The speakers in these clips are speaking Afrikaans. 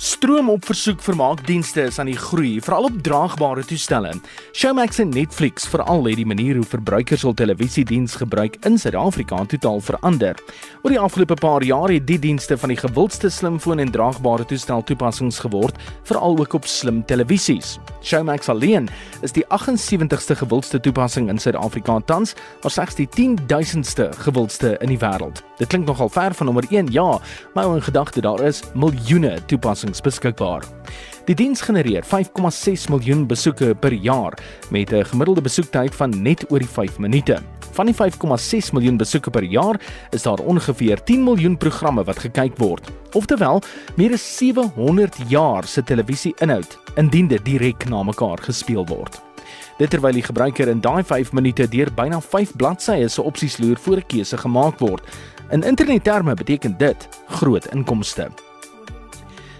Stroom op versoek vermaakdienste is aan die groei, veral op draagbare toestelle. Showmax en Netflix veral het die manier hoe verbruikers hul televisiediens gebruik in Suid-Afrika totaal verander. Oor die afgelope paar jaar het die dienste van die gewildste slimfoon en draagbare toestel toepassings geword, veral ook op slim televisies. Showmax alleen is die 78ste gewildste toepassing in Suid-Afrika tans, maar slegs die 10000ste gewildste in die wêreld. Dit klink nogal ver van nommer 1, ja, maar in gedagte daar is miljoene toepassings beskikbaar. Die diens genereer 5,6 miljoen besoeke per jaar met 'n gemiddelde besoektyd van net oor die 5 minute. Van die 5,6 miljoen besoeke per jaar is daar ongeveer 10 miljoen programme wat gekyk word. Oftewel, meer as 700 jaar se televisie-inhoud indien dit direk na mekaar gespeel word. Dit terwyl die gebruiker in daai 5 minute deur byna 5 bladsye se opsies loer voor 'n keuse gemaak word. In internetterme beteken dit groot inkomste.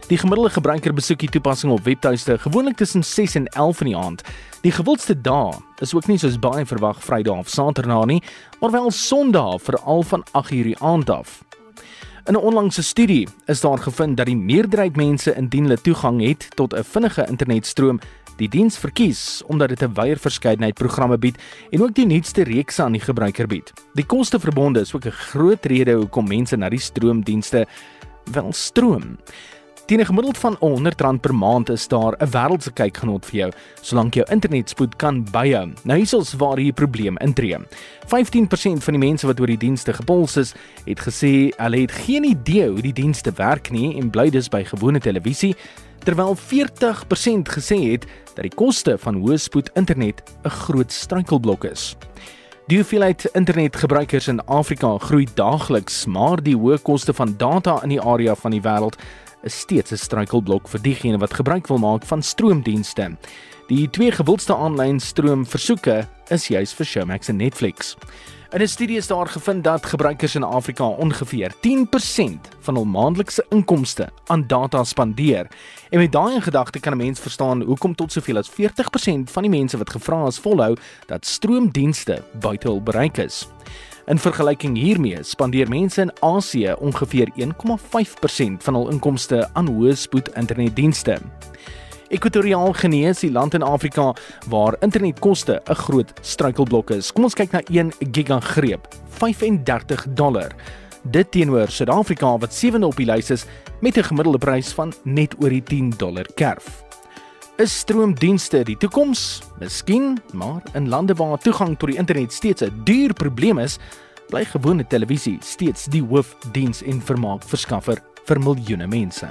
Die gemiddelde gebruiker besoek die toepassing op webtuiste gewoonlik tussen 6 en 11 in die aand. Die gewildste dae is ook nie soos baie verwag Vrydag of Saterdag nie, maar wel Sondag veral van 8:00 die aand af. In 'n onlangse studie is daar gevind dat die meerderheid mense indien hulle toegang het tot 'n vinnige internetstroom, die diens verkies omdat dit 'n wyeer verskeidenheid programme bied en ook die nuutste reekse aan die gebruiker bied. Die koste verbonde is ook 'n groot rede hoekom mense na die stroomdienste wil stroom. Teen 'n gemiddeld van R100 per maand is daar 'n wêreldse kykgenot vir jou, solank jou internetspoed kan byhou. Nou hiersoos waar hier probleem intree. 15% van die mense wat oor die dienste gepols is, het gesê hulle het geen idee hoe die dienste werk nie en bly dus by gewone televisie, terwyl 40% gesê het dat die koste van hoë spoed internet 'n groot struikelblok is. Die hoeveelheid internetgebruikers in Afrika groei daagliks, maar die hoë koste van data in die area van die wêreld is steeds 'n struikelblok vir diegene wat gebruik wil maak van stroomdienste. Die twee gewildste aanlyn stroomversoeke is juis vir Showmax en Netflix. In 'n studie is daar gevind dat gebruikers in Afrika ongeveer 10% van hul maandelikse inkomste aan data spandeer. En met daai in gedagte kan 'n mens verstaan hoekom tot soveel as 40% van die mense wat gevra is volhou dat stroomdienste buite hul bereik is. In vergelyking hiermee spandeer mense in Asië ongeveer 1,5% van hul inkomste aan hoë spoed internetdienste. Ekwatoriaal Guinea is die land in Afrika waar internetkoste 'n groot struikelblok is. Kom ons kyk na 1 gigagreep, 35 dollar. Dit teenoor Suid-Afrika wat sewende op die lys is met 'n gemiddelde prys van net oor die 10 dollar kerf. Is stroomdienste die toekoms? Miskien, maar in lande waar toegang tot die internet steeds 'n duur probleem is, bly gewone televisie steeds die hoofdiens en vermaakverskaffer vir miljoene mense.